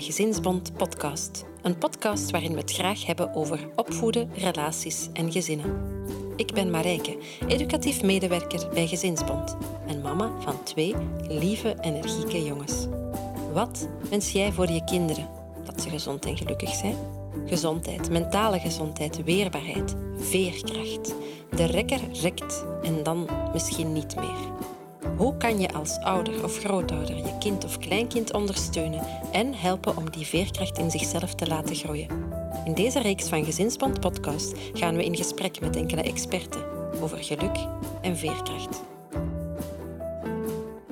Gezinsbond Podcast. Een podcast waarin we het graag hebben over opvoeden, relaties en gezinnen. Ik ben Marijke, educatief medewerker bij Gezinsbond en mama van twee lieve, energieke jongens. Wat wens jij voor je kinderen? Dat ze gezond en gelukkig zijn? Gezondheid, mentale gezondheid, weerbaarheid, veerkracht. De rekker rekt en dan misschien niet meer. Hoe kan je als ouder of grootouder je kind of kleinkind ondersteunen en helpen om die veerkracht in zichzelf te laten groeien? In deze reeks van Gezinsband Podcast gaan we in gesprek met enkele experten over geluk en veerkracht.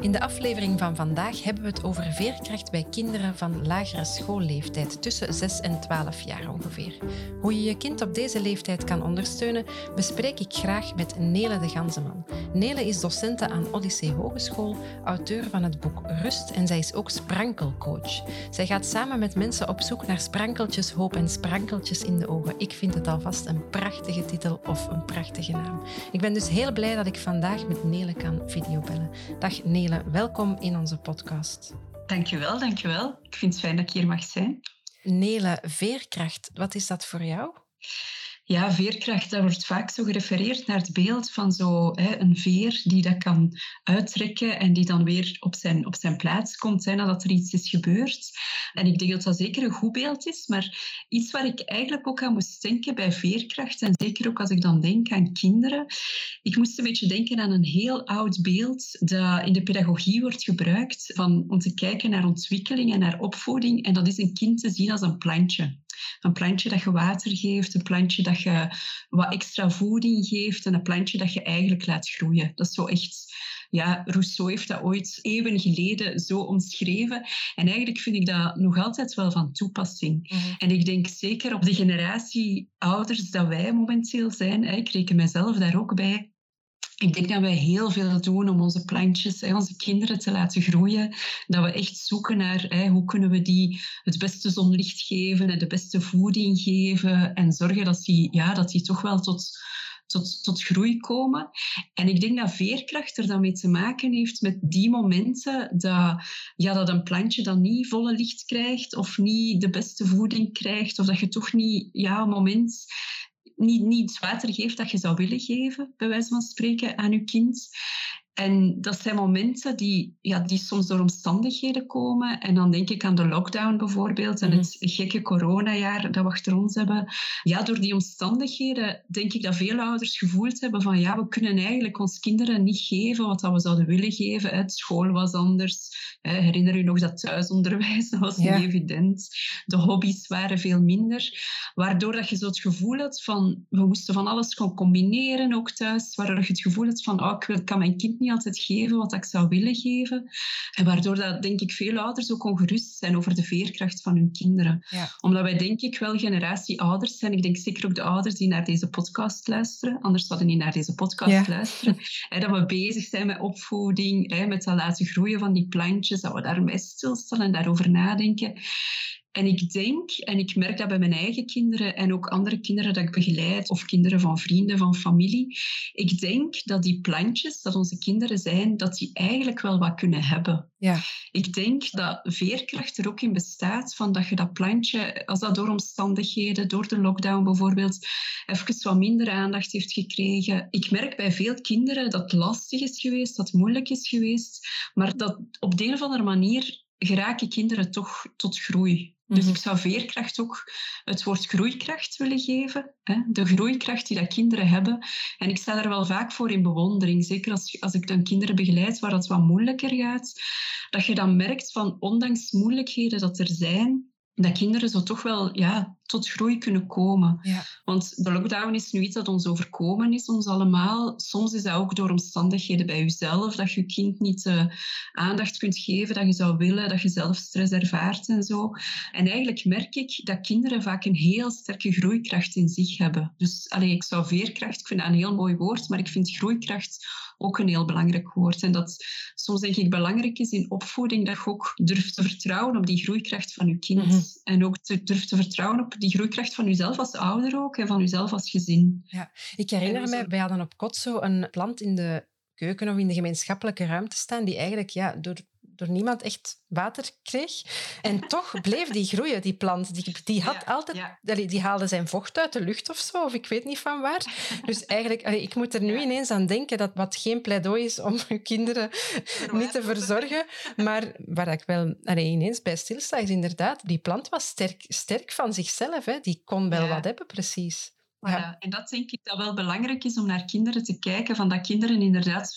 In de aflevering van vandaag hebben we het over veerkracht bij kinderen van lagere schoolleeftijd, tussen 6 en 12 jaar ongeveer. Hoe je je kind op deze leeftijd kan ondersteunen, bespreek ik graag met Nele de Ganzeman. Nele is docente aan Odyssee Hogeschool, auteur van het boek Rust en zij is ook sprankelcoach. Zij gaat samen met mensen op zoek naar sprankeltjes hoop en sprankeltjes in de ogen. Ik vind het alvast een prachtige titel of een prachtige naam. Ik ben dus heel blij dat ik vandaag met Nele kan videobellen. Dag Nele welkom in onze podcast. Dankjewel, dankjewel. Ik vind het fijn dat ik hier mag zijn. Nele, veerkracht, wat is dat voor jou? Ja, veerkracht, daar wordt vaak zo gerefereerd naar het beeld van zo, een veer die dat kan uittrekken en die dan weer op zijn, op zijn plaats komt hè, nadat er iets is gebeurd. En ik denk dat dat zeker een goed beeld is, maar iets waar ik eigenlijk ook aan moest denken bij veerkracht, en zeker ook als ik dan denk aan kinderen, ik moest een beetje denken aan een heel oud beeld dat in de pedagogie wordt gebruikt van, om te kijken naar ontwikkeling en naar opvoeding. En dat is een kind te zien als een plantje. Een plantje dat je water geeft, een plantje dat je wat extra voeding geeft en een plantje dat je eigenlijk laat groeien. Dat is zo echt ja, Rousseau heeft dat ooit eeuwen geleden zo omschreven. En eigenlijk vind ik dat nog altijd wel van toepassing. Mhm. En ik denk zeker op de generatie ouders dat wij momenteel zijn, ik reken mezelf daar ook bij, ik denk dat wij heel veel doen om onze plantjes, onze kinderen te laten groeien. Dat we echt zoeken naar hoe kunnen we die het beste zonlicht geven en de beste voeding geven. En zorgen dat die, ja, dat die toch wel tot, tot, tot groei komen. En ik denk dat veerkracht er dan mee te maken heeft met die momenten dat, ja, dat een plantje dan niet volle licht krijgt of niet de beste voeding krijgt. Of dat je toch niet ja, een moment niet, niet het water geeft dat je zou willen geven, bij wijze van spreken, aan je kind. En dat zijn momenten die, ja, die soms door omstandigheden komen. En dan denk ik aan de lockdown bijvoorbeeld en het mhm. gekke coronajaar dat we achter ons hebben. Ja, door die omstandigheden denk ik dat veel ouders gevoeld hebben van ja, we kunnen eigenlijk ons kinderen niet geven wat we zouden willen geven. Het school was anders. Herinner je nog dat thuisonderwijs? Dat was niet evident. De hobby's waren veel minder. Waardoor dat je zo het gevoel had van we moesten van alles gaan combineren ook thuis. Waardoor je het gevoel had van oh, ik kan mijn kind niet altijd geven wat ik zou willen geven. En waardoor dat, denk ik, veel ouders ook ongerust zijn over de veerkracht van hun kinderen. Omdat wij, denk ik, wel generatie ouders zijn. Ik denk zeker ook de ouders die naar deze podcast luisteren. Anders zouden niet naar deze podcast luisteren. En dat we bezig zijn met opvoeding, met het laten groeien van die plantjes. Dat we daarmee stilstaan en daarover nadenken. En ik denk, en ik merk dat bij mijn eigen kinderen en ook andere kinderen dat ik begeleid, of kinderen van vrienden, van familie, ik denk dat die plantjes, dat onze kinderen zijn, dat die eigenlijk wel wat kunnen hebben. Ja. Ik denk dat veerkracht er ook in bestaat, van dat je dat plantje, als dat door omstandigheden, door de lockdown bijvoorbeeld, even wat minder aandacht heeft gekregen. Ik merk bij veel kinderen dat het lastig is geweest, dat het moeilijk is geweest, maar dat op de een of andere manier geraken kinderen toch tot groei. Dus mhm. ik zou veerkracht ook het woord groeikracht willen geven. Hè? De groeikracht die dat kinderen hebben. En ik sta daar wel vaak voor in bewondering. Zeker als, als ik dan kinderen begeleid waar het wat moeilijker gaat. Dat je dan merkt van, ondanks moeilijkheden dat er zijn, dat kinderen zo toch wel ja, tot groei kunnen komen. Ja. Want de lockdown is nu iets dat ons overkomen is, ons allemaal. Soms is dat ook door omstandigheden bij jezelf, dat je kind niet de aandacht kunt geven dat je zou willen, dat je zelf stress ervaart en zo. En eigenlijk merk ik dat kinderen vaak een heel sterke groeikracht in zich hebben. Dus allee, ik zou veerkracht, ik vind dat een heel mooi woord, maar ik vind groeikracht ook een heel belangrijk woord. En dat soms denk ik belangrijk is in opvoeding dat je ook durft te vertrouwen op die groeikracht van je kind. Mhm. En ook te, durft te vertrouwen op die groeikracht van jezelf als ouder ook en van jezelf als gezin. Ja, ik herinner me, wij hadden op kot zo een plant in de keuken of in de gemeenschappelijke ruimte staan die eigenlijk ja, door door niemand echt water kreeg. En toch bleef die groeien, die plant. Die, die had altijd... Die haalde zijn vocht uit de lucht of zo, of ik weet niet van waar. Dus eigenlijk, ik moet er nu ineens aan denken dat wat geen pleidooi is om je kinderen niet te verzorgen. Maar waar ik wel ineens bij stilsta, is inderdaad, die plant was sterk, sterk van zichzelf. Hè. Die kon wel wat hebben, precies. Ja. En dat denk ik dat wel belangrijk is om naar kinderen te kijken, van dat kinderen inderdaad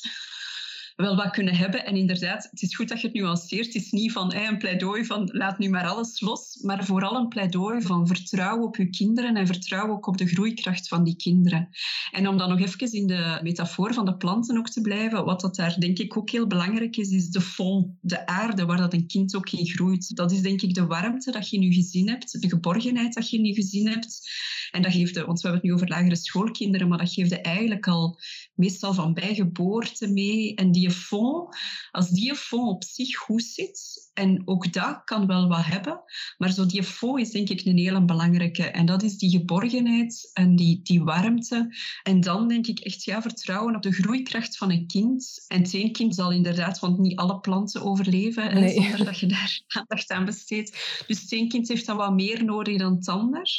wel wat kunnen hebben. En inderdaad, het is goed dat je het nuanceert. Het is niet van een pleidooi van laat nu maar alles los, maar vooral een pleidooi van vertrouwen op je kinderen en vertrouwen ook op de groeikracht van die kinderen. En om dan nog even in de metafoor van de planten ook te blijven, wat dat daar denk ik ook heel belangrijk is, is de fond, de aarde waar dat een kind ook in groeit. Dat is denk ik de warmte dat je in je gezin hebt, de geborgenheid dat je in je gezin hebt. En dat geeft, de, want we hebben het nu over lagere schoolkinderen, maar dat geeft eigenlijk al meestal van bijgeboorte mee. En die fond, als die fond op zich goed zit, en ook dat kan wel wat hebben, maar zo die fond is denk ik een hele belangrijke. En dat is die geborgenheid en die, die warmte. En dan denk ik echt ja, vertrouwen op de groeikracht van een kind. En het kind zal inderdaad, want niet alle planten overleven nee. zonder dat je daar aandacht aan besteedt. Dus het kind heeft dan wat meer nodig dan het ander.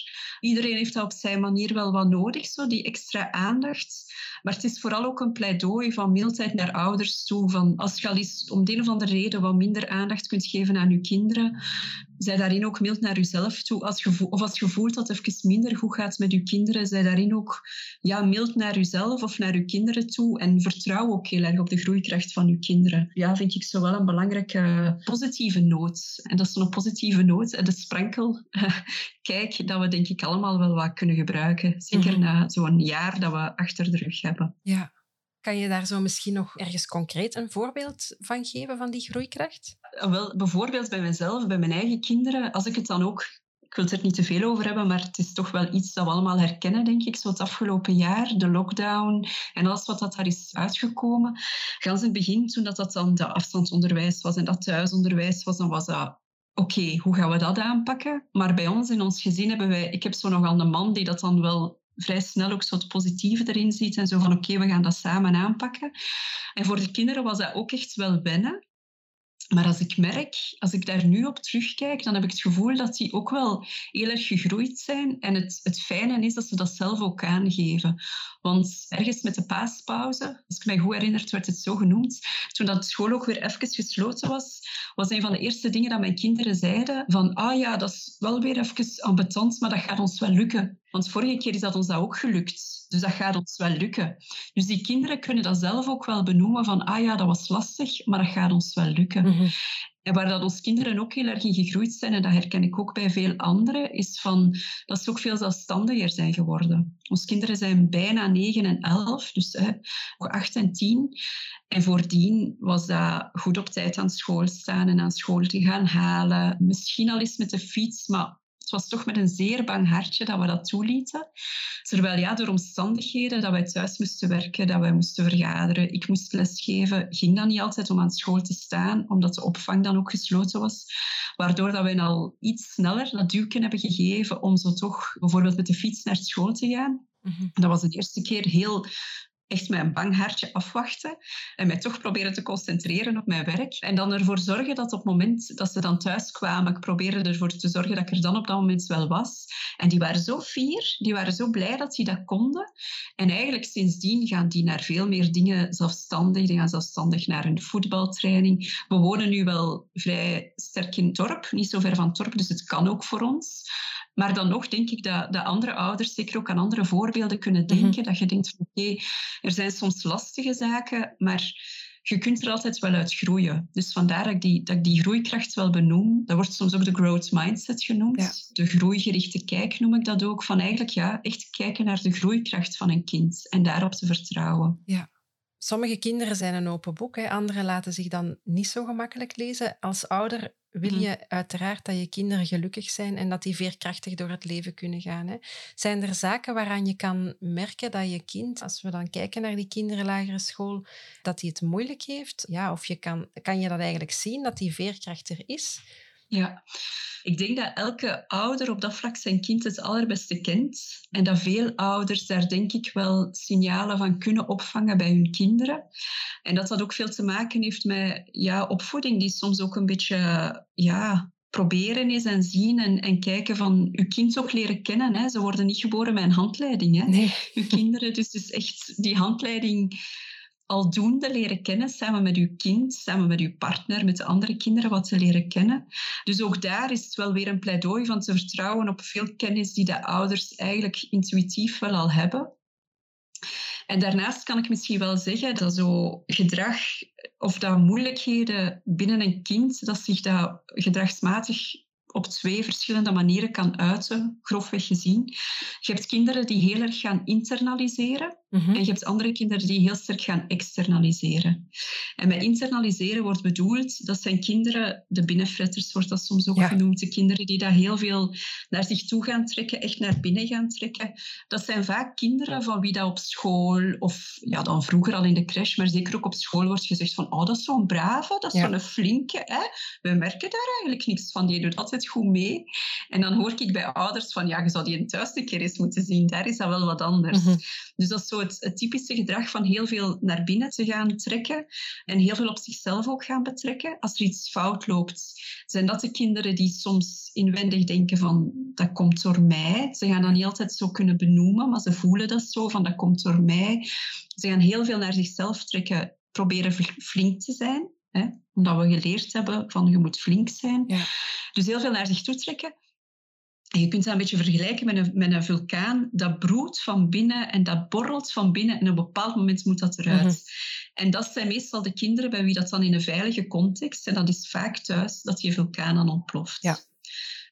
Iedereen heeft dat op zijn manier wel wat nodig, zo die extra aandacht. Maar het is vooral ook een pleidooi van mildheid naar ouders toe. Van als je al eens om de een of andere reden wat minder aandacht kunt geven aan je kinderen, zij daarin ook mild naar jezelf toe. Als je, of als je voelt dat het even minder goed gaat met je kinderen, zij daarin ook ja, mild naar jezelf of naar je kinderen toe. En vertrouw ook heel erg op de groeikracht van je kinderen. Ja, vind ik zo wel een belangrijke positieve noot. En dat is zo'n positieve noot. En de sprankel, kijk, dat we denk ik allemaal wel wat kunnen gebruiken. Zeker mm na zo'n jaar dat we achter de rug hebben. Ja. Kan je daar zo misschien nog ergens concreet een voorbeeld van geven, van die groeikracht? Wel, bijvoorbeeld bij mezelf, bij mijn eigen kinderen, als ik het dan ook ik wil het er niet te veel over hebben, maar het is toch wel iets dat we allemaal herkennen, denk ik, zo het afgelopen jaar, de lockdown en alles wat dat daar is uitgekomen. Gans in het begin, toen dat, dat dan de afstandsonderwijs was en dat thuisonderwijs was, dan was dat oké, hoe gaan we dat aanpakken? Maar bij ons in ons gezin hebben wij, ik heb zo nogal een man die dat dan wel vrij snel ook zo positieve erin ziet en zo van oké, we gaan dat samen aanpakken. En voor de kinderen was dat ook echt wel wennen. Maar als ik merk, als ik daar nu op terugkijk, dan heb ik het gevoel dat die ook wel heel erg gegroeid zijn. En het, het fijne is dat ze dat zelf ook aangeven. Want ergens met de paaspauze, als ik mij goed herinner, werd het zo genoemd, toen dat school ook weer even gesloten was, was een van de eerste dingen dat mijn kinderen zeiden van ah ja, dat is wel weer even ambetant, maar dat gaat ons wel lukken. Want vorige keer is dat ons dat ook gelukt. Dus dat gaat ons wel lukken. Dus die kinderen kunnen dat zelf ook wel benoemen van ah ja, dat was lastig, maar dat gaat ons wel lukken. Mhm. En waar dat onze kinderen ook heel erg in gegroeid zijn, en dat herken ik ook bij veel anderen, is van, dat ze ook veel zelfstandiger zijn geworden. Onze kinderen zijn bijna 9 en 11, dus hè, 8 en 10. En voordien was dat goed op tijd aan school staan en aan school te gaan halen. Misschien al eens met de fiets, maar het was toch met een zeer bang hartje dat we dat toelieten. Terwijl ja, door omstandigheden dat wij thuis moesten werken, dat wij moesten vergaderen, ik moest lesgeven, ging dat niet altijd om aan school te staan, omdat de opvang dan ook gesloten was. Waardoor dat wij al iets sneller dat duwken hebben gegeven om zo toch bijvoorbeeld met de fiets naar school te gaan. Mhm. Dat was de eerste keer heel echt met een bang hartje afwachten en mij toch proberen te concentreren op mijn werk. En dan ervoor zorgen dat op het moment dat ze dan thuis kwamen, ik probeerde ervoor te zorgen dat ik er dan op dat moment wel was. En die waren zo fier, die waren zo blij dat ze dat konden. En eigenlijk sindsdien gaan die naar veel meer dingen zelfstandig. Die gaan zelfstandig naar een voetbaltraining. We wonen nu wel vrij sterk in het dorp, niet zo ver van het dorp, dus het kan ook voor ons. Maar dan nog denk ik dat, de andere ouders zeker ook aan andere voorbeelden kunnen mhm. denken. Dat je denkt van oké, er zijn soms lastige zaken, maar je kunt er altijd wel uit groeien. Dus vandaar dat ik die, dat ik die groeikracht wel benoem. Dat wordt soms ook de growth mindset genoemd. De groeigerichte kijk noem ik dat ook. Van eigenlijk ja, echt kijken naar de groeikracht van een kind en daarop te vertrouwen. Ja. Sommige kinderen zijn een open boek, hè. anderen laten zich dan niet zo gemakkelijk lezen. Als ouder wil mhm. je uiteraard dat je kinderen gelukkig zijn en dat die veerkrachtig door het leven kunnen gaan. Hè. Zijn er zaken waaraan je kan merken dat je kind, als we dan kijken naar die kinderen lagere school, dat hij het moeilijk heeft? Ja, of je kan, kan je dat eigenlijk zien, dat die veerkracht er is? Ja, ik denk dat elke ouder op dat vlak zijn kind het allerbeste kent. En dat veel ouders daar denk ik wel signalen van kunnen opvangen bij hun kinderen. En dat dat ook veel te maken heeft met ja, opvoeding, die soms ook een beetje ja, proberen is en zien en, en kijken van uw kind ook leren kennen. Hè. Ze worden niet geboren met een handleiding. Hè. Nee. Uw kinderen, dus, dus echt die handleiding aldoende leren kennen, samen met uw kind, samen met uw partner, met de andere kinderen, wat ze leren kennen. Dus ook daar is het wel weer een pleidooi van te vertrouwen op veel kennis die de ouders eigenlijk intuïtief wel al hebben. En daarnaast kan ik misschien wel zeggen dat zo gedrag of dat moeilijkheden binnen een kind, dat zich dat gedragsmatig op twee verschillende manieren kan uiten, grofweg gezien. Je hebt kinderen die heel erg gaan internaliseren. Mhm. En je hebt andere kinderen die heel sterk gaan externaliseren. En met internaliseren wordt bedoeld, dat zijn kinderen, de binnenfretters wordt dat soms ook genoemd, de kinderen die dat heel veel naar zich toe gaan trekken, echt naar binnen gaan trekken. Dat zijn vaak kinderen van wie dat op school, of ja, dan vroeger al in de crash, maar zeker ook op school wordt gezegd van, oh, dat is zo'n brave, dat is zo'n flinke. Hè? We merken daar eigenlijk niks van, die doet altijd goed mee. En dan hoor ik bij ouders van, ja, je zou die thuis een keer eens moeten zien, daar is dat wel wat anders. Mhm. Dus dat is zo het, typische gedrag van heel veel naar binnen te gaan trekken en heel veel op zichzelf ook gaan betrekken. Als er iets fout loopt, zijn dat de kinderen die soms inwendig denken van dat komt door mij. Ze gaan dat niet altijd zo kunnen benoemen, maar ze voelen dat zo van dat komt door mij. Ze gaan heel veel naar zichzelf trekken, proberen flink te zijn. Hè? Omdat we geleerd hebben van je moet flink zijn. Ja. Dus heel veel naar zich toe trekken je kunt dat een beetje vergelijken met een, met een vulkaan. Dat broedt van binnen en dat borrelt van binnen en op een bepaald moment moet dat eruit. Mhm. En dat zijn meestal de kinderen bij wie dat dan in een veilige context, en dat is vaak thuis, dat die vulkaan dan ontploft. Ja.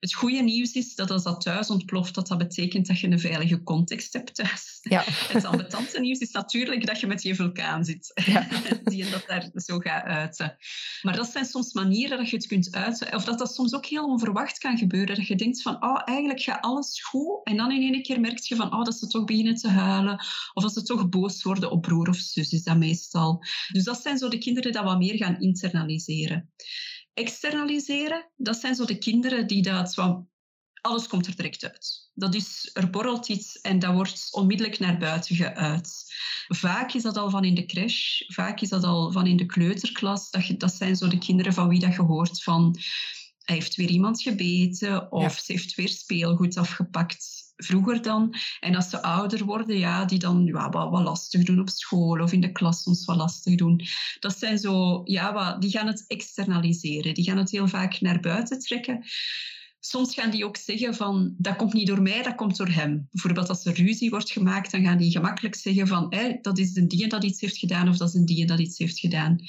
Het goede nieuws is dat als dat thuis ontploft, dat dat betekent dat je een veilige context hebt thuis. Ja. Het ambetante nieuws is natuurlijk dat je met je vulkaan zit. Ja. Die en dat daar zo gaat uiten. Maar dat zijn soms manieren dat je het kunt uiten. Of dat dat soms ook heel onverwacht kan gebeuren. Dat je denkt van, oh, eigenlijk gaat alles goed. En dan in één keer merk je van, oh, dat ze toch beginnen te huilen. Of dat ze toch boos worden op broer of zus, is dat meestal. Dus dat zijn zo de kinderen die wat meer gaan internaliseren externaliseren, dat zijn zo de kinderen die dat zo... Alles komt er direct uit. Dat is, er borrelt iets en dat wordt onmiddellijk naar buiten geuit. Vaak is dat al van in de crash, vaak is dat al van in de kleuterklas. Dat, dat zijn zo de kinderen van wie dat je hoort van hij heeft weer iemand gebeten of ze heeft weer speelgoed afgepakt vroeger dan. En als ze ouder worden, ja, die dan ja, wat, wat lastig doen op school of in de klas soms wat lastig doen. Dat zijn zo, ja, die gaan het externaliseren. Die gaan het heel vaak naar buiten trekken. Soms gaan die ook zeggen van, dat komt niet door mij, dat komt door hem. Bijvoorbeeld als er ruzie wordt gemaakt, dan gaan die gemakkelijk zeggen van, dat is een die dat iets heeft gedaan of dat is een die dat iets heeft gedaan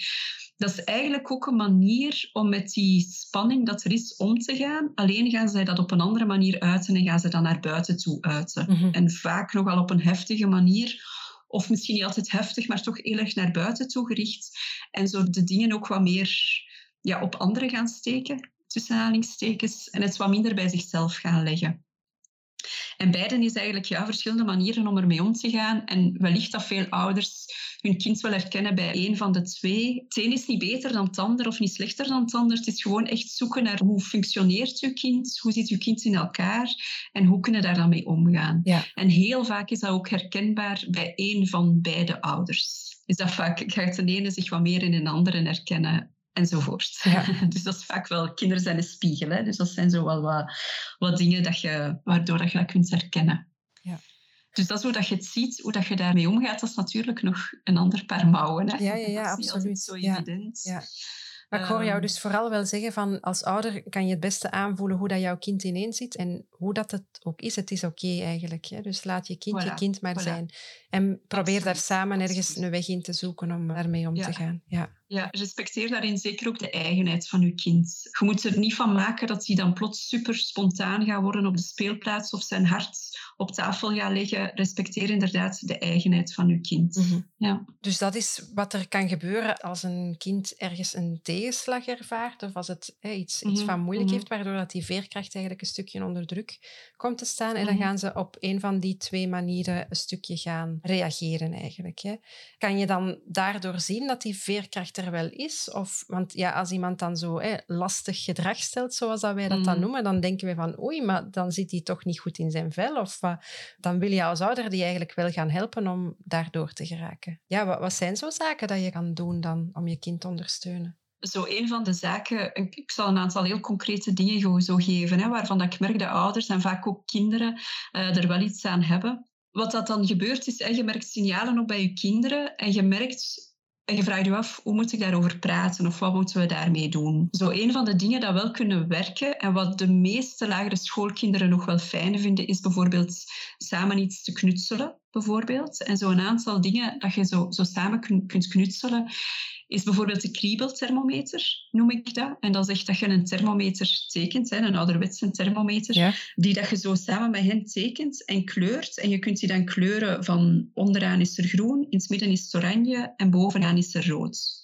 dat is eigenlijk ook een manier om met die spanning dat er is om te gaan. Alleen gaan zij dat op een andere manier uiten en gaan ze dan naar buiten toe uiten. Mhm. En vaak nogal op een heftige manier. Of misschien niet altijd heftig, maar toch heel erg naar buiten toe gericht. En zo de dingen ook wat meer ja, op anderen gaan steken, tussen aanhalingstekens. En het wat minder bij zichzelf gaan leggen. En beiden is eigenlijk ja, verschillende manieren om ermee om te gaan. En wellicht dat veel ouders hun kind wel herkennen bij één van de twee. Het een is niet beter dan het ander of niet slechter dan het ander. Het is gewoon echt zoeken naar hoe functioneert je kind, hoe zit je kind in elkaar en hoe kunnen daar dan mee omgaan. Ja. En heel vaak is dat ook herkenbaar bij één van beide ouders. Is dat vaak gaat de ene zich wat meer in een andere herkennen enzovoort. Ja. Dus dat is vaak wel, kinderen zijn een spiegel. Hè? Dus dat zijn zo wel wat, wat dingen dat je, waardoor dat je dat kunt herkennen. Ja. Dus dat is hoe dat je het ziet, hoe dat je daarmee omgaat, dat is natuurlijk nog een ander paar mouwen. Hè? Ja, ja, ja dat is absoluut. zo evident. Ja. Maar ik hoor jou ehm. dus vooral wel zeggen van als ouder kan je het beste aanvoelen hoe dat jouw kind ineen zit en hoe dat het ook is. Het is oké eigenlijk. Hè? Dus laat je kind je kind maar zijn. En probeer daar samen ergens een weg in te zoeken om ermee om te gaan. Ja. Ja, respecteer daarin zeker ook de eigenheid van je kind. Je moet er niet van maken dat hij dan plots super spontaan gaat worden op de speelplaats of zijn hart op tafel gaat leggen. Respecteer inderdaad de eigenheid van je kind. Mhm. ja. Dus dat is wat er kan gebeuren als een kind ergens een tegenslag ervaart of als het iets, iets mhm. van moeilijk mhm. heeft, waardoor dat die veerkracht eigenlijk een stukje onder druk komt te staan. En dan gaan ze op een van die twee manieren een stukje gaan gaan reageren eigenlijk. Hè. Kan je dan daardoor zien dat die veerkracht er wel is? Of, want ja, als iemand dan zo hè, lastig gedrag stelt, zoals dat wij dat dan mm. noemen, dan denken we van oei, maar dan zit hij toch niet goed in zijn vel. Of dan wil je als ouder die eigenlijk wel gaan helpen om daardoor te geraken. Ja, wat, wat zijn zo zaken dat je kan doen dan om je kind te ondersteunen? zo een van de zaken, ik zal een aantal heel concrete dingen zo geven, hè, waarvan dat ik merk dat ouders en vaak ook kinderen uh, er wel iets aan hebben. Wat dat dan gebeurt is, hè, je merkt signalen op bij je kinderen en je merkt en je vraagt je af, hoe moet ik daarover praten of wat moeten we daarmee doen? Zo een van de dingen dat wel kunnen werken en wat de meeste lagere schoolkinderen nog wel fijn vinden, is bijvoorbeeld samen iets te knutselen. Bijvoorbeeld. En zo een aantal dingen dat je zo, zo samen kunt knutselen, is bijvoorbeeld de kriebelthermometer, noem ik dat. En dat is echt dat je een thermometer tekent, een ouderwetse thermometer, die dat je zo samen met hen tekent en kleurt. En je kunt die dan kleuren van onderaan is er groen, in het midden is het oranje en bovenaan is er rood.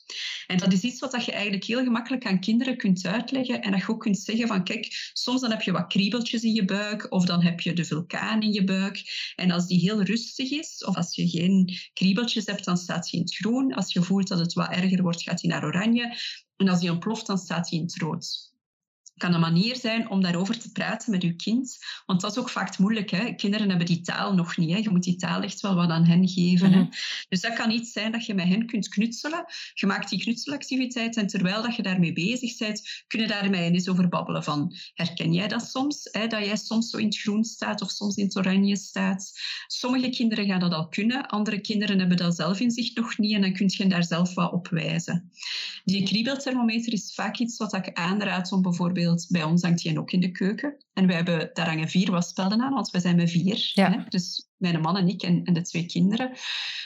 En dat is iets wat je eigenlijk heel gemakkelijk aan kinderen kunt uitleggen en dat je ook kunt zeggen van kijk, soms dan heb je wat kriebeltjes in je buik of dan heb je de vulkaan in je buik. En als die heel rustig is of als je geen kriebeltjes hebt, dan staat hij in het groen. Als je voelt dat het wat erger wordt, gaat hij naar oranje. En als die ontploft, dan staat hij in het rood kan een manier zijn om daarover te praten met je kind. Want dat is ook vaak moeilijk. Hè? Kinderen hebben die taal nog niet. Hè? Je moet die taal echt wel wat aan hen geven. hè? Mhm. Dus dat kan iets zijn dat je met hen kunt knutselen. Je maakt die knutselactiviteit en terwijl dat je daarmee bezig bent, kunnen daar met hen eens over babbelen van herken jij dat soms? Hè? Dat jij soms zo in het groen staat of soms in het oranje staat. Sommige kinderen gaan dat al kunnen. Andere kinderen hebben dat zelf in zich nog niet en dan kun je daar zelf wat op wijzen. Die kriebelthermometer is vaak iets wat ik aanraad om bijvoorbeeld bij ons hangt die ook in de keuken. En wij hebben, daar hangen vier wasspelden aan, want we zijn met vier. Hè? Dus mijn man en ik en, en, de twee kinderen.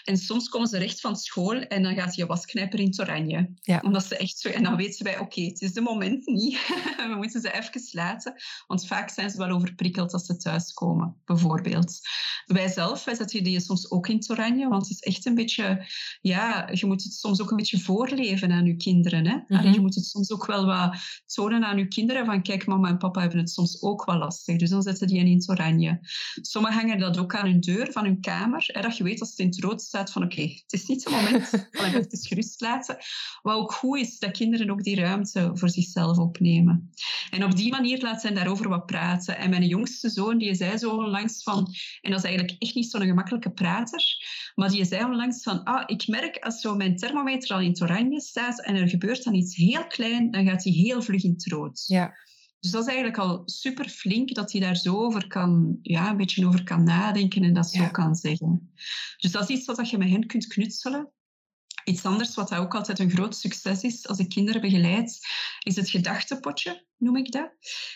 En soms komen ze recht van school en dan gaat je wasknijper in het oranje. Ja. Omdat ze echt zo... En dan weten wij, oké, het is de moment niet. we moeten ze even laten. Want vaak zijn ze wel overprikkeld als ze thuiskomen, bijvoorbeeld. Wij zelf, wij zetten die soms ook in het oranje, want het is echt een beetje... Ja, je moet het soms ook een beetje voorleven aan je kinderen. Hè? Mm je moet het soms ook wel wat tonen aan je kinderen van kijk, mama en papa hebben het soms ook wel lastig. Dus dan zetten die in het oranje. Sommigen hangen dat ook aan hun deur van hun kamer. Hè, dat je weet als het in het rood staat van oké, het is niet het moment van even gerust laten. Wat ook goed is, dat kinderen ook die ruimte voor zichzelf opnemen. En op die manier laat zij daarover wat praten. En mijn jongste zoon, die zei zo onlangs van, en dat is eigenlijk echt niet zo'n gemakkelijke prater, maar die zei onlangs van, ah, ik merk als zo mijn thermometer al in het oranje staat en er gebeurt dan iets heel klein, dan gaat hij heel vlug in het rood. Ja. Dus dat is eigenlijk al super flink dat hij daar zo over kan, ja, een beetje over kan nadenken en dat zo kan zeggen. Dus dat is iets wat je met hen kunt knutselen. Iets anders wat ook altijd een groot succes is als ik kinderen begeleid, is het gedachtepotje noem ik dat.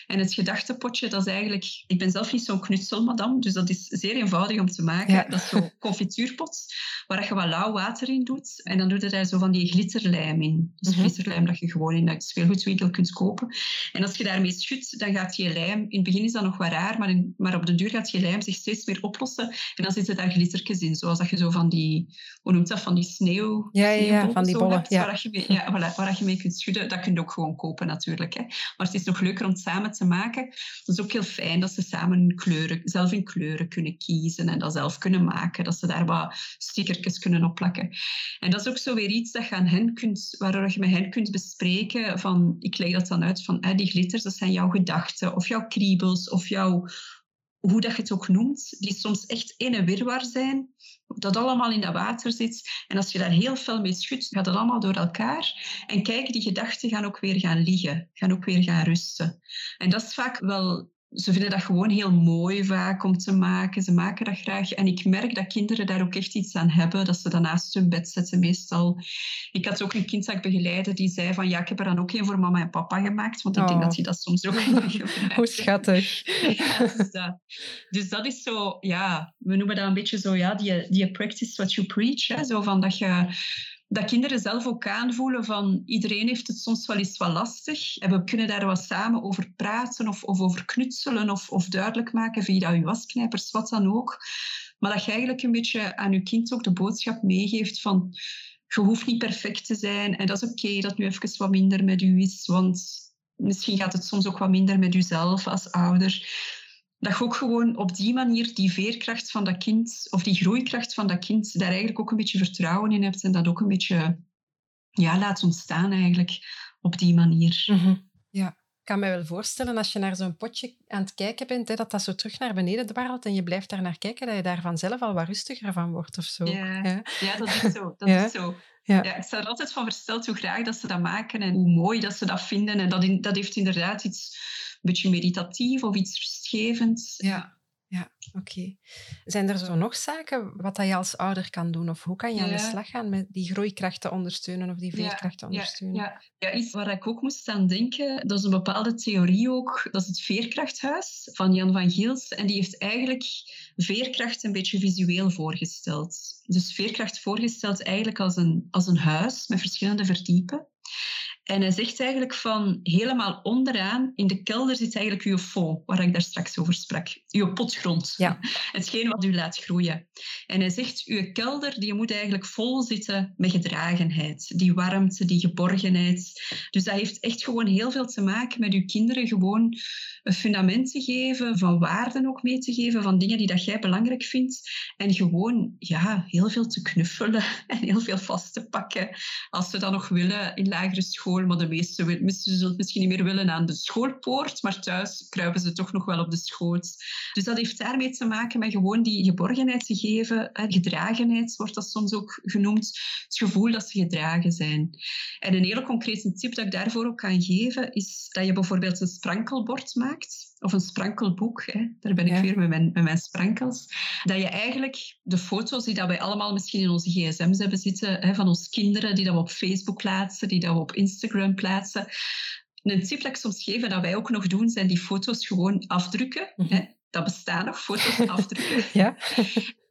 En het gedachtepotje, dat is eigenlijk... Ik ben zelf niet zo'n knutselmadam, dus dat is zeer eenvoudig om te maken. Dat is zo'n confituurpot, waar je wat lauw water in doet. En dan doe je daar zo van die glitterlijm in. Dus mm glitterlijm dat je gewoon in de speelgoedwinkel kunt kopen. En als je daarmee schudt, dan gaat je lijm... In het begin is dat nog wat raar, maar, in, maar op de duur gaat je lijm zich steeds meer oplossen. En dan zitten daar glittertjes in, zoals dat je zo van die... Hoe noemt dat? Van die sneeuw... Ja, ja, ja van die bollen. ja. Waar, je mee, ja, waar je mee kunt schudden. Dat kun je ook gewoon kopen, natuurlijk. Hè. Maar het is nog leuker om samen te maken. Dat is ook heel fijn dat ze samen kleuren, zelf in kleuren kunnen kiezen en dat zelf kunnen maken. Dat ze daar wat stickertjes kunnen opplakken. En dat is ook zo weer iets dat je aan hen kunt, waardoor je met hen kunt bespreken van, ik leg dat dan uit van, die glitters, dat zijn jouw gedachten of jouw kriebels of jouw hoe dat je het ook noemt, die soms echt in een wirwar zijn, dat allemaal in dat water zit. En als je daar heel veel mee schudt, gaat dat allemaal door elkaar. En kijk, die gedachten gaan ook weer gaan liggen, gaan ook weer gaan rusten. En dat is vaak wel ze vinden dat gewoon heel mooi vaak om te maken. Ze maken dat graag. En ik merk dat kinderen daar ook echt iets aan hebben, dat ze dat naast hun bed zetten meestal. Ik had ook een kind dat ik begeleide die zei van ja, ik heb er dan ook een voor mama en papa gemaakt, want ik denk dat hij dat soms ook Hoe schattig. dus, dat, dus dat is zo, ja, we noemen dat een beetje zo, ja, die, die practice what you preach. Hè, zo van dat je dat kinderen zelf ook aanvoelen van iedereen heeft het soms wel eens wat lastig. En we kunnen daar wat samen over praten of, of over knutselen of, of duidelijk maken via je wasknijpers, wat dan ook. Maar dat je eigenlijk een beetje aan je kind ook de boodschap meegeeft van je hoeft niet perfect te zijn en dat is oké dat nu even wat minder met u is, want misschien gaat het soms ook wat minder met uzelf als ouder. Dat je ook gewoon op die manier die veerkracht van dat kind, of die groeikracht van dat kind, daar eigenlijk ook een beetje vertrouwen in hebt en dat ook een beetje ja, laat ontstaan eigenlijk op die manier. Mhm. Ja, ik kan me wel voorstellen als je naar zo'n potje aan het kijken bent, hè, dat dat zo terug naar beneden dwarrelt en je blijft daar naar kijken, dat je daar vanzelf al wat rustiger van wordt of zo. Ja, ja. ja dat is zo. Dat is zo. Ja. ja. ik sta er altijd van versteld hoe graag dat ze dat maken en hoe mooi dat ze dat vinden. En dat, in, dat heeft inderdaad iets een beetje meditatief of iets rustgevends. Ja, ja oké. Zijn er zo nog zaken wat dat je als ouder kan doen? Of hoe kan je aan de slag gaan met die groeikrachten ondersteunen of die veerkrachten ondersteunen? Ja, ja. iets waar ik ook moest aan denken, dat is een bepaalde theorie ook. Dat is het Veerkrachthuis van Jan van Giels. En die heeft eigenlijk veerkracht een beetje visueel voorgesteld. Dus veerkracht voorgesteld eigenlijk als een, als een huis met verschillende verdiepen. En hij zegt eigenlijk van helemaal onderaan in de kelder zit eigenlijk uw fond, waar ik daar straks over sprak. Uw potgrond. Ja. Hetgeen wat u laat groeien. En hij zegt, uw kelder die moet eigenlijk vol zitten met gedragenheid. Die warmte, die geborgenheid. Dus dat heeft echt gewoon heel veel te maken met uw kinderen gewoon een fundament te geven, van waarden ook mee te geven, van dingen die dat jij belangrijk vindt. En gewoon ja, heel veel te knuffelen en heel veel vast te pakken. Als ze dat nog willen in lagere school maar de meeste zullen het misschien niet meer willen aan de schoolpoort, maar thuis kruipen ze toch nog wel op de schoot. Dus dat heeft daarmee te maken met gewoon die geborgenheid te geven. Gedragenheid wordt dat soms ook genoemd. Het gevoel dat ze gedragen zijn. En een hele concrete tip dat ik daarvoor ook kan geven, is dat je bijvoorbeeld een sprankelbord maakt of een sprankelboek, hè. daar ben ik weer met mijn, met mijn sprankels, dat je eigenlijk de foto's die dat wij allemaal misschien in onze gsm's hebben zitten, hè, van onze kinderen, die dat we op Facebook plaatsen, die dat we op Instagram plaatsen. Een tip dat ik soms geef dat wij ook nog doen, zijn die foto's gewoon afdrukken. Mhm. hè. Dat bestaan nog, foto's afdrukken. ja.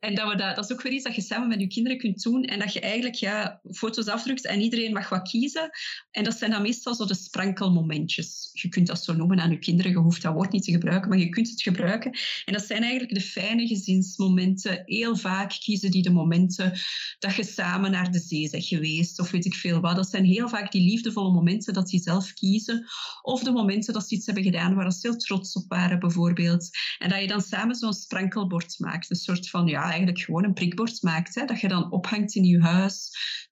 En dat, we dat, is ook weer iets dat je samen met je kinderen kunt doen. En dat je eigenlijk ja, foto's afdrukt en iedereen mag wat kiezen. En dat zijn dan meestal zo de sprankelmomentjes. Je kunt dat zo noemen aan je kinderen. Je hoeft dat woord niet te gebruiken, maar je kunt het gebruiken. En dat zijn eigenlijk de fijne gezinsmomenten. Heel vaak kiezen die de momenten dat je samen naar de zee bent geweest. Of weet ik veel wat. Dat zijn heel vaak die liefdevolle momenten dat ze zelf kiezen. Of de momenten dat ze iets hebben gedaan waar ze heel trots op waren, bijvoorbeeld. En dat je dan samen zo'n sprankelbord maakt. Een soort van, ja, eigenlijk gewoon een prikbord maakt. Hè, dat je dan ophangt in je huis.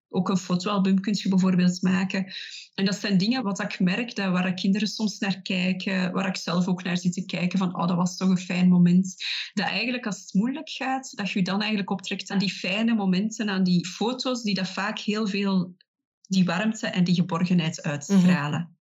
Ook een fotoalbum kun je bijvoorbeeld maken. En dat zijn dingen wat ik merk, dat waar kinderen soms naar kijken, waar ik zelf ook naar zit te kijken, van oh, dat was toch een fijn moment. Dat eigenlijk als het moeilijk gaat, dat je dan eigenlijk optrekt aan die fijne momenten, aan die foto's die dat vaak heel veel die warmte en die geborgenheid uitstralen.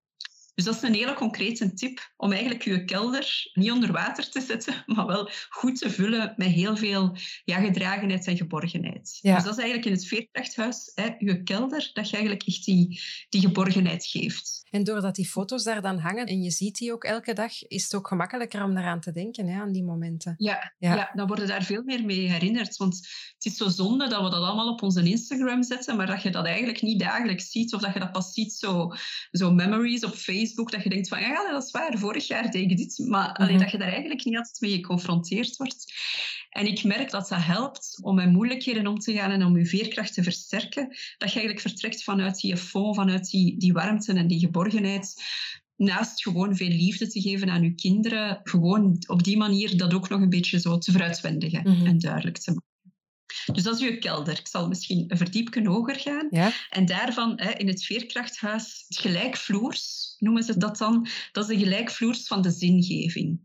Dus dat is een hele concrete tip om eigenlijk je kelder niet onder water te zetten, maar wel goed te vullen met heel veel ja, gedragenheid en geborgenheid. Dus dat is eigenlijk in het veerkrachthuis, hè, je kelder, dat je eigenlijk echt die, die geborgenheid geeft. En doordat die foto's daar dan hangen en je ziet die ook elke dag, is het ook gemakkelijker om eraan te denken, hè, aan die momenten. Ja, ja. ja dan worden daar veel meer mee herinnerd. Want het is zo zonde dat we dat allemaal op onze Instagram zetten, maar dat je dat eigenlijk niet dagelijks ziet. Of dat je dat pas ziet, zo, zo memories op Facebook, dat je denkt van, ja, dat is waar, vorig jaar deed ik dit. Maar alleen mhm. dat je daar eigenlijk niet altijd mee geconfronteerd wordt. En ik merk dat dat helpt om met moeilijkheden om te gaan en om je veerkracht te versterken. Dat je eigenlijk vertrekt vanuit die fond, vanuit die, die warmte en die geborgenheid. Naast gewoon veel liefde te geven aan je kinderen, gewoon op die manier dat ook nog een beetje zo te veruitwendigen mhm. en duidelijk te maken. Dus dat is je kelder. Ik zal misschien een verdiepje hoger gaan. Ja? En daarvan hè, in het veerkrachthuis, gelijkvloers noemen ze dat dan. Dat is de gelijkvloers van de zingeving.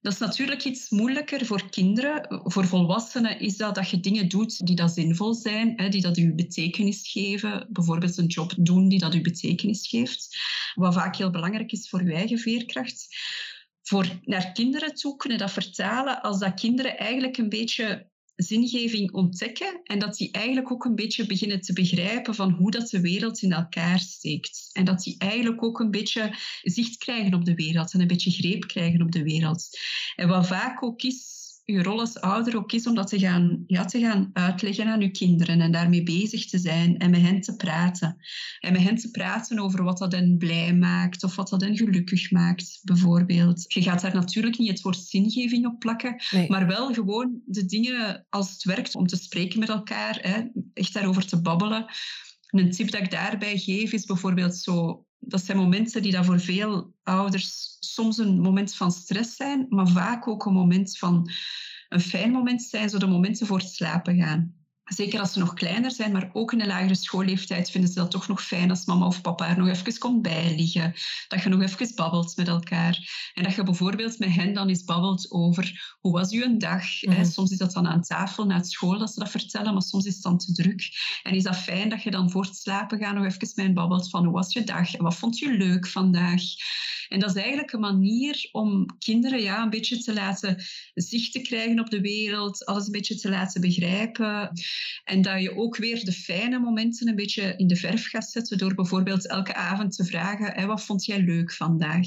Dat is natuurlijk iets moeilijker voor kinderen. Voor volwassenen is dat dat je dingen doet die dat zinvol zijn, die dat u betekenis geven. Bijvoorbeeld een job doen die dat u betekenis geeft. Wat vaak heel belangrijk is voor uw eigen veerkracht. Voor naar kinderen toe kunnen dat vertalen als dat kinderen eigenlijk een beetje zingeving ontdekken en dat die eigenlijk ook een beetje beginnen te begrijpen van hoe dat de wereld in elkaar steekt. En dat die eigenlijk ook een beetje zicht krijgen op de wereld en een beetje greep krijgen op de wereld. En wat vaak ook is, je rol als ouder ook is om dat te gaan, ja, te gaan uitleggen aan je kinderen en daarmee bezig te zijn en met hen te praten. En met hen te praten over wat dat hen blij maakt of wat dat hen gelukkig maakt, bijvoorbeeld. Je gaat daar natuurlijk niet het woord zingeving op plakken, maar wel gewoon de dingen als het werkt om te spreken met elkaar, hè, echt daarover te babbelen. een tip dat ik daarbij geef is bijvoorbeeld zo dat zijn momenten die voor veel ouders soms een moment van stress zijn, maar vaak ook een moment van een fijn moment zijn, zo de momenten voor het slapen gaan. Zeker als ze nog kleiner zijn, maar ook in een lagere schoolleeftijd vinden ze dat toch nog fijn als mama of papa er nog even komt bijliggen. Dat je nog even babbelt met elkaar. En dat je bijvoorbeeld met hen dan eens babbelt over hoe was uw dag. Mm Soms is dat dan aan tafel na school dat ze dat vertellen, maar soms is het dan te druk. En is dat fijn dat je dan voor het slapen gaan nog even met hen babbelt van hoe was je dag en wat vond je leuk vandaag. En dat is eigenlijk een manier om kinderen ja, een beetje te laten zicht te krijgen op de wereld, alles een beetje te laten begrijpen. En dat je ook weer de fijne momenten een beetje in de verf gaat zetten door bijvoorbeeld elke avond te vragen, wat vond jij leuk vandaag?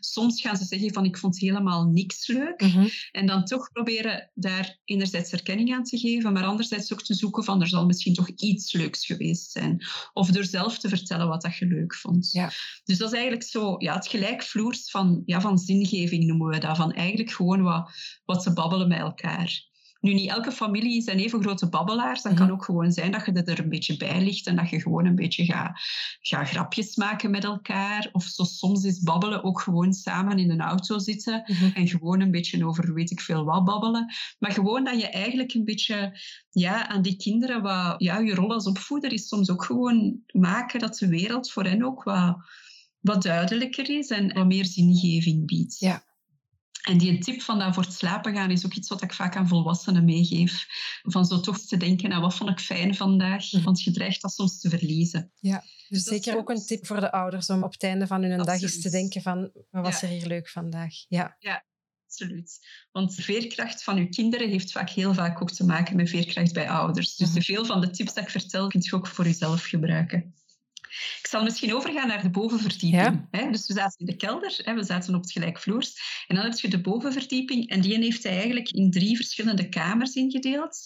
Soms gaan ze zeggen van ik vond helemaal niks leuk. Mhm. En dan toch proberen daar enerzijds erkenning aan te geven, maar anderzijds ook te zoeken van er zal misschien toch iets leuks geweest zijn. Of door zelf te vertellen wat dat je leuk vond. Ja. Dus dat is eigenlijk zo ja, het gelijkvloers van, ja, van zingeving noemen we dat. Van eigenlijk gewoon wat, wat te babbelen met elkaar. Nu, niet elke familie zijn even grote babbelaars. Dat kan mhm. ook gewoon zijn dat je er een beetje bij ligt en dat je gewoon een beetje gaat ga grapjes maken met elkaar. Of zo, soms is babbelen ook gewoon samen in een auto zitten mhm. en gewoon een beetje over weet ik veel wat babbelen. Maar gewoon dat je eigenlijk een beetje ja, aan die kinderen, wat, ja, je rol als opvoeder is soms ook gewoon maken dat de wereld voor hen ook wat, wat duidelijker is en wat meer zingeving biedt. Ja. En die tip van dat voor het slapen gaan is ook iets wat ik vaak aan volwassenen meegeef. Van zo toch te denken, nou, wat vond ik fijn vandaag? Mhm. Want je dreigt dat soms te verliezen. Ja, dus, zeker ook een tip voor de ouders om op het einde van hun dag eens te denken van, wat was er hier leuk vandaag? Ja. ja, absoluut. Want de veerkracht van uw kinderen heeft vaak heel vaak ook te maken met veerkracht bij ouders. Dus mhm. veel van de tips dat ik vertel, kunt je ook voor jezelf gebruiken. Ik zal misschien overgaan naar de bovenverdieping. Ja. Dus we zaten in de kelder, we zaten op het gelijkvloers. En dan heb je de bovenverdieping en die heeft hij eigenlijk in drie verschillende kamers ingedeeld.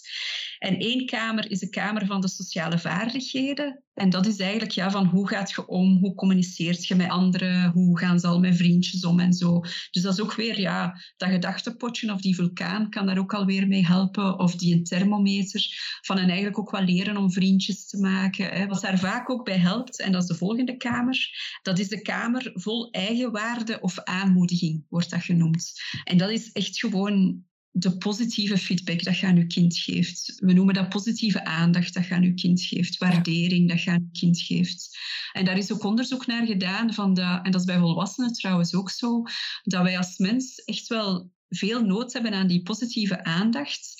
En één kamer is de kamer van de sociale vaardigheden. En dat is eigenlijk ja, van hoe gaat je om, hoe communiceert je met anderen, hoe gaan ze al met vriendjes om en zo. Dus dat is ook weer ja, dat gedachtepotje of die vulkaan kan daar ook alweer mee helpen. Of die thermometer, van en eigenlijk ook wel leren om vriendjes te maken. Hè. Wat daar vaak ook bij helpt, en dat is de volgende kamer, dat is de kamer vol eigenwaarde of aanmoediging, wordt dat genoemd. En dat is echt gewoon de positieve feedback dat je aan je kind geeft. We noemen dat positieve aandacht dat je aan je kind geeft, waardering dat je aan je kind geeft. En daar is ook onderzoek naar gedaan, van de, en dat is bij volwassenen trouwens ook zo, dat wij als mens echt wel veel nood hebben aan die positieve aandacht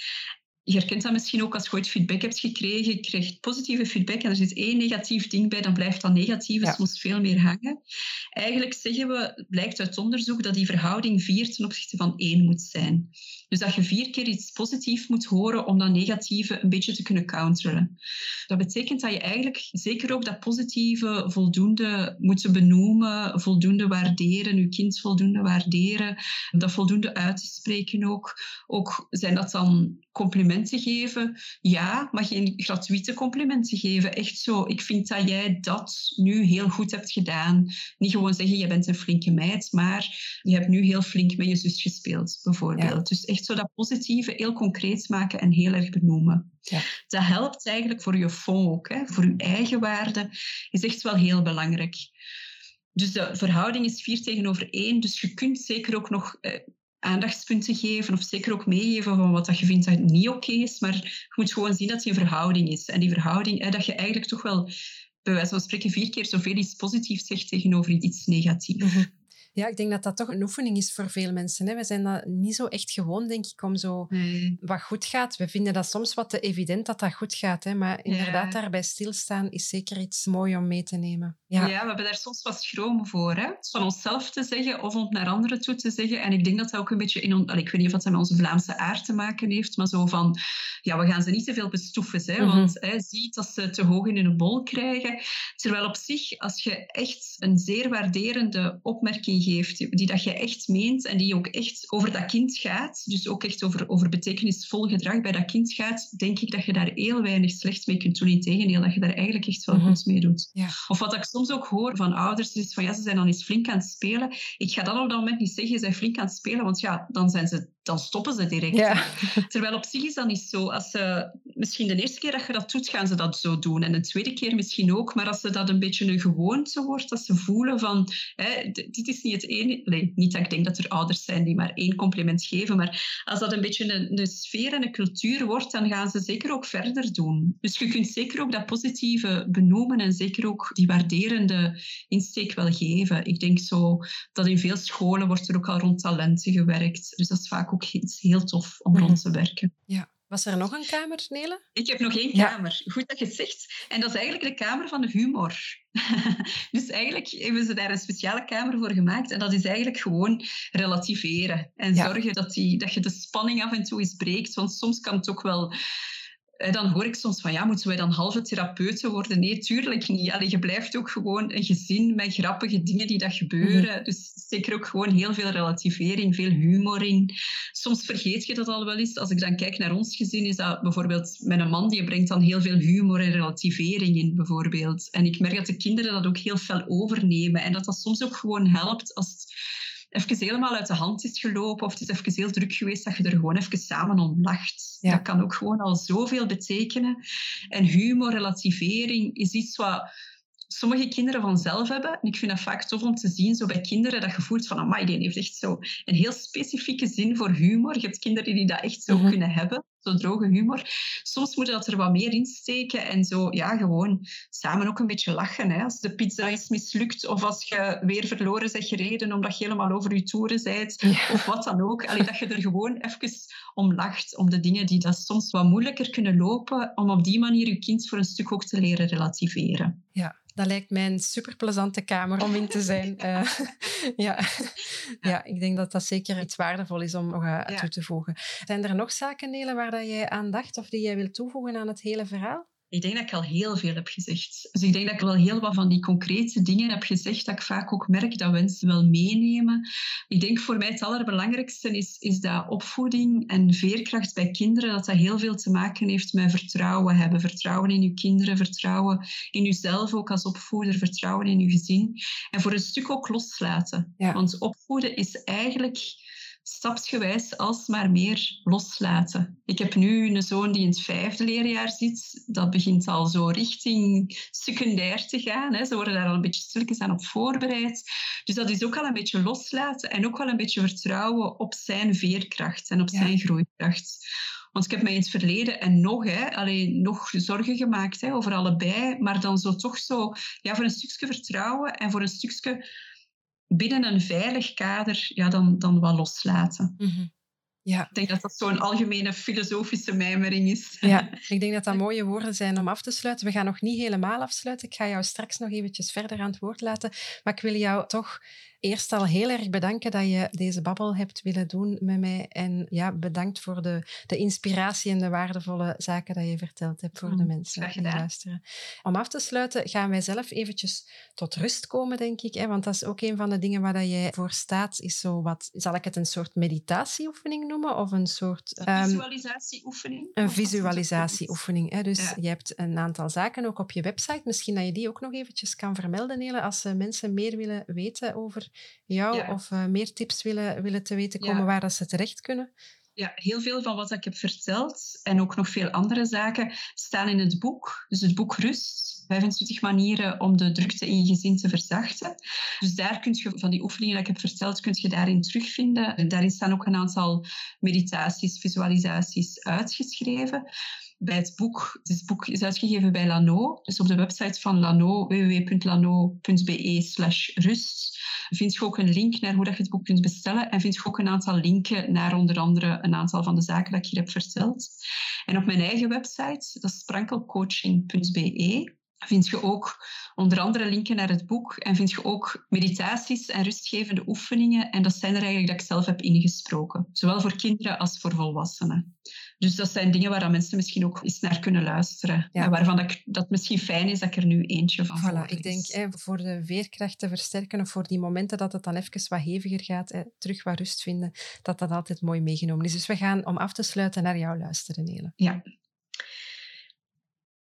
je herkent dat misschien ook als je ooit feedback hebt gekregen. Je krijgt positieve feedback en er zit één negatief ding bij, dan blijft dat negatieve soms veel meer hangen. Eigenlijk zeggen we, blijkt uit onderzoek, dat die verhouding vier ten opzichte van één moet zijn. Dus dat je vier keer iets positiefs moet horen om dat negatieve een beetje te kunnen counteren. Dat betekent dat je eigenlijk zeker ook dat positieve voldoende moet benoemen, voldoende waarderen, je kind voldoende waarderen, dat voldoende uit te spreken ook. Ook zijn dat dan complimenten geven? Ja, maar geen gratuite complimenten geven. Echt zo, ik vind dat jij dat nu heel goed hebt gedaan. Niet gewoon zeggen, je bent een flinke meid, maar je hebt nu heel flink met je zus gespeeld, bijvoorbeeld. Dus echt zo dat positieve heel concreet maken en heel erg benoemen. Ja. Dat helpt eigenlijk voor je fond ook, hè, voor je eigen waarde, is echt wel heel belangrijk. Dus de verhouding is 4 tegenover 1. Dus je kunt zeker ook nog eh, aandachtspunten geven of zeker ook meegeven van wat dat je vindt dat niet oké is. Maar je moet gewoon zien dat het een verhouding is. En die verhouding, hè, dat je eigenlijk toch wel bij wijze van spreken vier keer zoveel iets positiefs zegt tegenover iets negatiefs. Mhm. Ja, ik denk dat dat toch een oefening is voor veel mensen. Hè. We zijn dat niet zo echt gewoon, denk ik, om zo wat goed gaat. We vinden dat soms wat te evident dat dat goed gaat. Hè. Maar inderdaad, daarbij stilstaan is zeker iets moois om mee te nemen. Ja, ja we hebben daar soms wat schroom voor. Hè. Van onszelf te zeggen of om naar anderen toe te zeggen. En ik denk dat dat ook een beetje in... ik weet niet of dat met onze Vlaamse aard te maken heeft, maar zo van... Ja, we gaan ze niet te veel bestoeven. Hè, mhm. Want hè, ziet dat ze te hoog in hun bol krijgen. Terwijl op zich, als je echt een zeer waarderende opmerking geeft, die dat je echt meent en die ook echt over dat kind gaat, dus ook echt over, over betekenisvol gedrag bij dat kind gaat, denk ik dat je daar heel weinig slecht mee kunt doen. Integendeel, dat je daar eigenlijk echt wel mm goed mee doet. Ja. Of wat ik soms ook hoor van ouders, is van ja, ze zijn dan eens flink aan het spelen. Ik ga dan op dat moment niet zeggen, ze zijn flink aan het spelen, want ja, dan zijn ze dan stoppen ze direct. Ja. Terwijl op zich is dat niet zo. Als ze, misschien de eerste keer dat je dat doet, gaan ze dat zo doen. En de tweede keer misschien ook. Maar als ze dat een beetje een gewoonte wordt, dat ze voelen van, hè, dit is niet het ene... Nee, niet dat ik denk dat er ouders zijn die maar één compliment geven, maar als dat een beetje een, een sfeer en een cultuur wordt, dan gaan ze zeker ook verder doen. Dus je kunt zeker ook dat positieve benoemen en zeker ook die waarderende insteek wel geven. Ik denk zo dat in veel scholen wordt er ook al rond talenten gewerkt. Dus dat is vaak ook iets heel tof om rond mhm. te werken. Ja. Was er nog een kamer, Nele? Ik heb nog één kamer. Goed dat je het zegt. En dat is eigenlijk de kamer van de humor. dus eigenlijk hebben ze daar een speciale kamer voor gemaakt. En dat is eigenlijk gewoon relativeren. En zorgen dat, die, dat je de spanning af en toe eens breekt. Want soms kan het ook wel dan hoor ik soms van, ja, moeten wij dan halve therapeuten worden? Nee, tuurlijk niet. Allee, je blijft ook gewoon een gezin met grappige dingen die dat gebeuren. Mhm. Dus zeker ook gewoon heel veel relativering, veel humor in. Soms vergeet je dat al wel eens. Als ik dan kijk naar ons gezin, is dat bijvoorbeeld met een man, die brengt dan heel veel humor en relativering in, bijvoorbeeld. En ik merk dat de kinderen dat ook heel fel overnemen. En dat dat soms ook gewoon helpt als even helemaal uit de hand is gelopen of het is even heel druk geweest, dat je er gewoon even samen om lacht. Dat kan ook gewoon al zoveel betekenen. En humor, relativering is iets wat sommige kinderen vanzelf hebben. En ik vind dat vaak tof om te zien, zo bij kinderen, dat je voelt van, amai, die heeft echt zo een heel specifieke zin voor humor. Je hebt kinderen die dat echt zo mhm. kunnen hebben, zo droge humor. Soms moet je dat er wat meer in steken en zo, ja, gewoon samen ook een beetje lachen. Hè. Als de pizza is mislukt of als je weer verloren bent gereden omdat je helemaal over je toeren bent, of wat dan ook. Allee, dat je er gewoon even om lacht, om de dingen die dat soms wat moeilijker kunnen lopen, om op die manier je kind voor een stuk ook te leren relativeren. Ja, dat lijkt mij een superplezante kamer om in te zijn. uh, ja. ja, ik denk dat dat zeker iets waardevol is om nog uh, toe te voegen. Zijn er nog zaken, Nele, waar dat jij aan dacht of die jij wil toevoegen aan het hele verhaal? Ik denk dat ik al heel veel heb gezegd. Dus ik denk dat ik wel heel wat van die concrete dingen heb gezegd, dat ik vaak ook merk dat mensen wel meenemen. Ik denk voor mij het allerbelangrijkste is, is dat opvoeding en veerkracht bij kinderen, dat dat heel veel te maken heeft met vertrouwen hebben. Vertrouwen in je kinderen, vertrouwen in jezelf ook als opvoeder, vertrouwen in je gezin. En voor een stuk ook loslaten. Want opvoeden is eigenlijk stapsgewijs alsmaar meer loslaten. Ik heb nu een zoon die in het vijfde leerjaar zit. Dat begint al zo richting secundair te gaan. Hè. Ze worden daar al een beetje stilletjes aan op voorbereid. Dus dat is ook al een beetje loslaten en ook wel een beetje vertrouwen op zijn veerkracht en op zijn groeikracht. Want ik heb mij in het verleden en nog, hè, alleen nog zorgen gemaakt hè, over allebei, maar dan zo toch zo ja, voor een stukje vertrouwen en voor een stukje binnen een veilig kader ja, dan, dan wat loslaten. Mhm. Ja. Ik denk dat dat zo'n algemene filosofische mijmering is. Ja, ik denk dat dat mooie woorden zijn om af te sluiten. We gaan nog niet helemaal afsluiten. Ik ga jou straks nog eventjes verder aan het woord laten. Maar ik wil jou toch eerst al heel erg bedanken dat je deze babbel hebt willen doen met mij. En ja, bedankt voor de, de inspiratie en de waardevolle zaken dat je verteld hebt voor de mm, mensen die luisteren. Om af te sluiten gaan wij zelf eventjes tot rust komen, denk ik. Hè? Want dat is ook een van de dingen waar dat jij voor staat. Is zo wat, zal ik het een soort meditatieoefening noemen? Of een soort... Ehm, visualisatieoefening. Een visualisatieoefening. Hè? Dus je hebt een aantal zaken ook op je website. Misschien dat je die ook nog eventjes kan vermelden, Nele, als mensen meer willen weten over jou of uh, meer tips willen, willen te weten komen waar dat ze terecht kunnen? Ja, heel veel van wat ik heb verteld en ook nog veel andere zaken staan in het boek. Dus het boek Rust, 25 manieren om de drukte in je gezin te verzachten. Dus daar kun je van die oefeningen die ik heb verteld, kun je daarin terugvinden. En daarin staan ook een aantal meditaties, visualisaties uitgeschreven bij het boek. Het boek is uitgegeven bij Lano. Dus op de website van Lano, www.lano.be slash rust, vind je ook een link naar hoe dat je het boek kunt bestellen. En vind je ook een aantal linken naar onder andere een aantal van de zaken dat ik hier heb verteld. En op mijn eigen website, dat is sprankelcoaching.be, vind je ook onder andere linken naar het boek en vind je ook meditaties en rustgevende oefeningen. En dat zijn er eigenlijk dat ik zelf heb ingesproken, zowel voor kinderen als voor volwassenen. Dus dat zijn dingen waar mensen misschien ook eens naar kunnen luisteren. En waarvan dat, dat misschien fijn is dat ik er nu eentje van voilà, Ik denk hè, voor de veerkracht te versterken of voor die momenten dat het dan even wat heviger gaat, hè, terug wat rust vinden, dat dat altijd mooi meegenomen is. Dus we gaan om af te sluiten naar jou luisteren, Nele. Ja.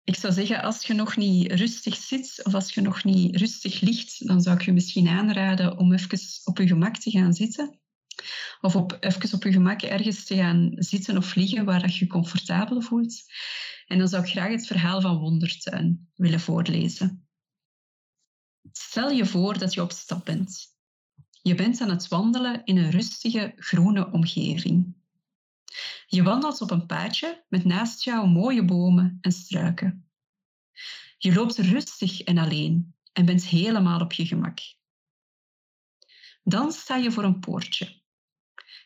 Ik zou zeggen, als je nog niet rustig zit of als je nog niet rustig ligt, dan zou ik je misschien aanraden om even op je gemak te gaan zitten Of op, even op je gemak ergens te gaan zitten of liggen waar dat je je comfortabel voelt. En dan zou ik graag het verhaal van Wondertuin willen voorlezen. Stel je voor dat je op stap bent. Je bent aan het wandelen in een rustige groene omgeving. Je wandelt op een paadje met naast jou mooie bomen en struiken. Je loopt rustig en alleen en bent helemaal op je gemak. Dan sta je voor een poortje.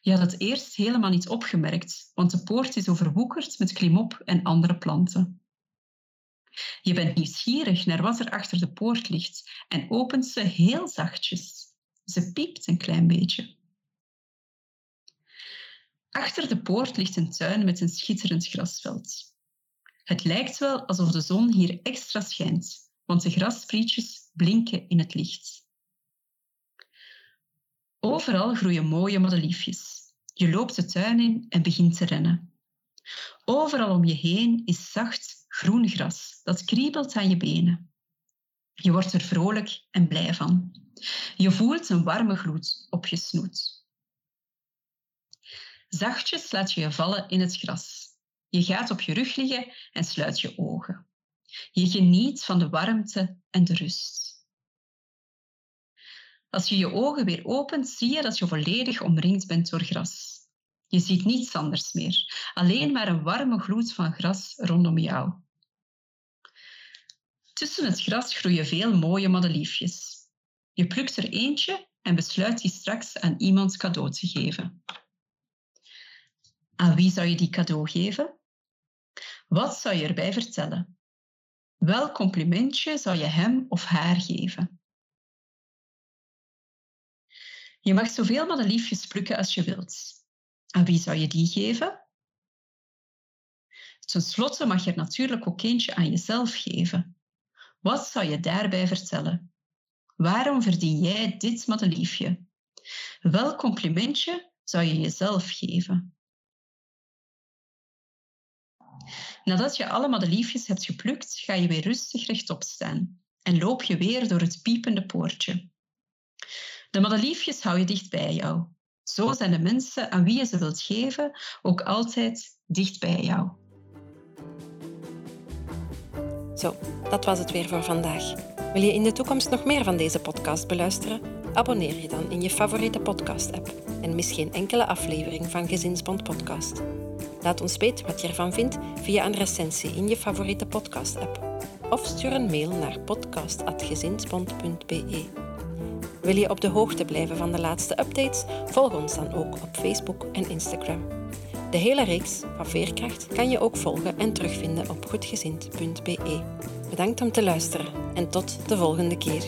Je had het eerst helemaal niet opgemerkt, want de poort is overwoekerd met klimop en andere planten. Je bent nieuwsgierig naar wat er achter de poort ligt en opent ze heel zachtjes. Ze piept een klein beetje. Achter de poort ligt een tuin met een schitterend grasveld. Het lijkt wel alsof de zon hier extra schijnt, want de grassprietjes blinken in het licht. Overal groeien mooie madeliefjes. Je loopt de tuin in en begint te rennen. Overal om je heen is zacht groen gras dat kriebelt aan je benen. Je wordt er vrolijk en blij van. Je voelt een warme gloed op je snoet. Zachtjes laat je je vallen in het gras. Je gaat op je rug liggen en sluit je ogen. Je geniet van de warmte en de rust. Als je je ogen weer opent, zie je dat je volledig omringd bent door gras. Je ziet niets anders meer, alleen maar een warme gloed van gras rondom jou. Tussen het gras groeien veel mooie madeliefjes. Je plukt er eentje en besluit die straks aan iemand cadeau te geven. Aan wie zou je die cadeau geven? Wat zou je erbij vertellen? Welk complimentje zou je hem of haar geven? Je mag zoveel madeliefjes plukken als je wilt. Aan wie zou je die geven? Ten slotte mag je er natuurlijk ook eentje aan jezelf geven. Wat zou je daarbij vertellen? Waarom verdien jij dit madeliefje? Welk complimentje zou je jezelf geven? Nadat je alle madeliefjes hebt geplukt, ga je weer rustig rechtop staan en loop je weer door het piepende poortje. De madeliefjes hou je dicht bij jou. Zo zijn de mensen aan wie je ze wilt geven ook altijd dicht bij jou. Zo, dat was het weer voor vandaag. Wil je in de toekomst nog meer van deze podcast beluisteren? Abonneer je dan in je favoriete podcast-app en mis geen enkele aflevering van Gezinsbond Podcast. Laat ons weten wat je ervan vindt via een recensie in je favoriete podcast-app of stuur een mail naar podcast.gezinsbond.be. Wil je op de hoogte blijven van de laatste updates? Volg ons dan ook op Facebook en Instagram. De hele reeks van Veerkracht kan je ook volgen en terugvinden op goedgezind.be. Bedankt om te luisteren en tot de volgende keer.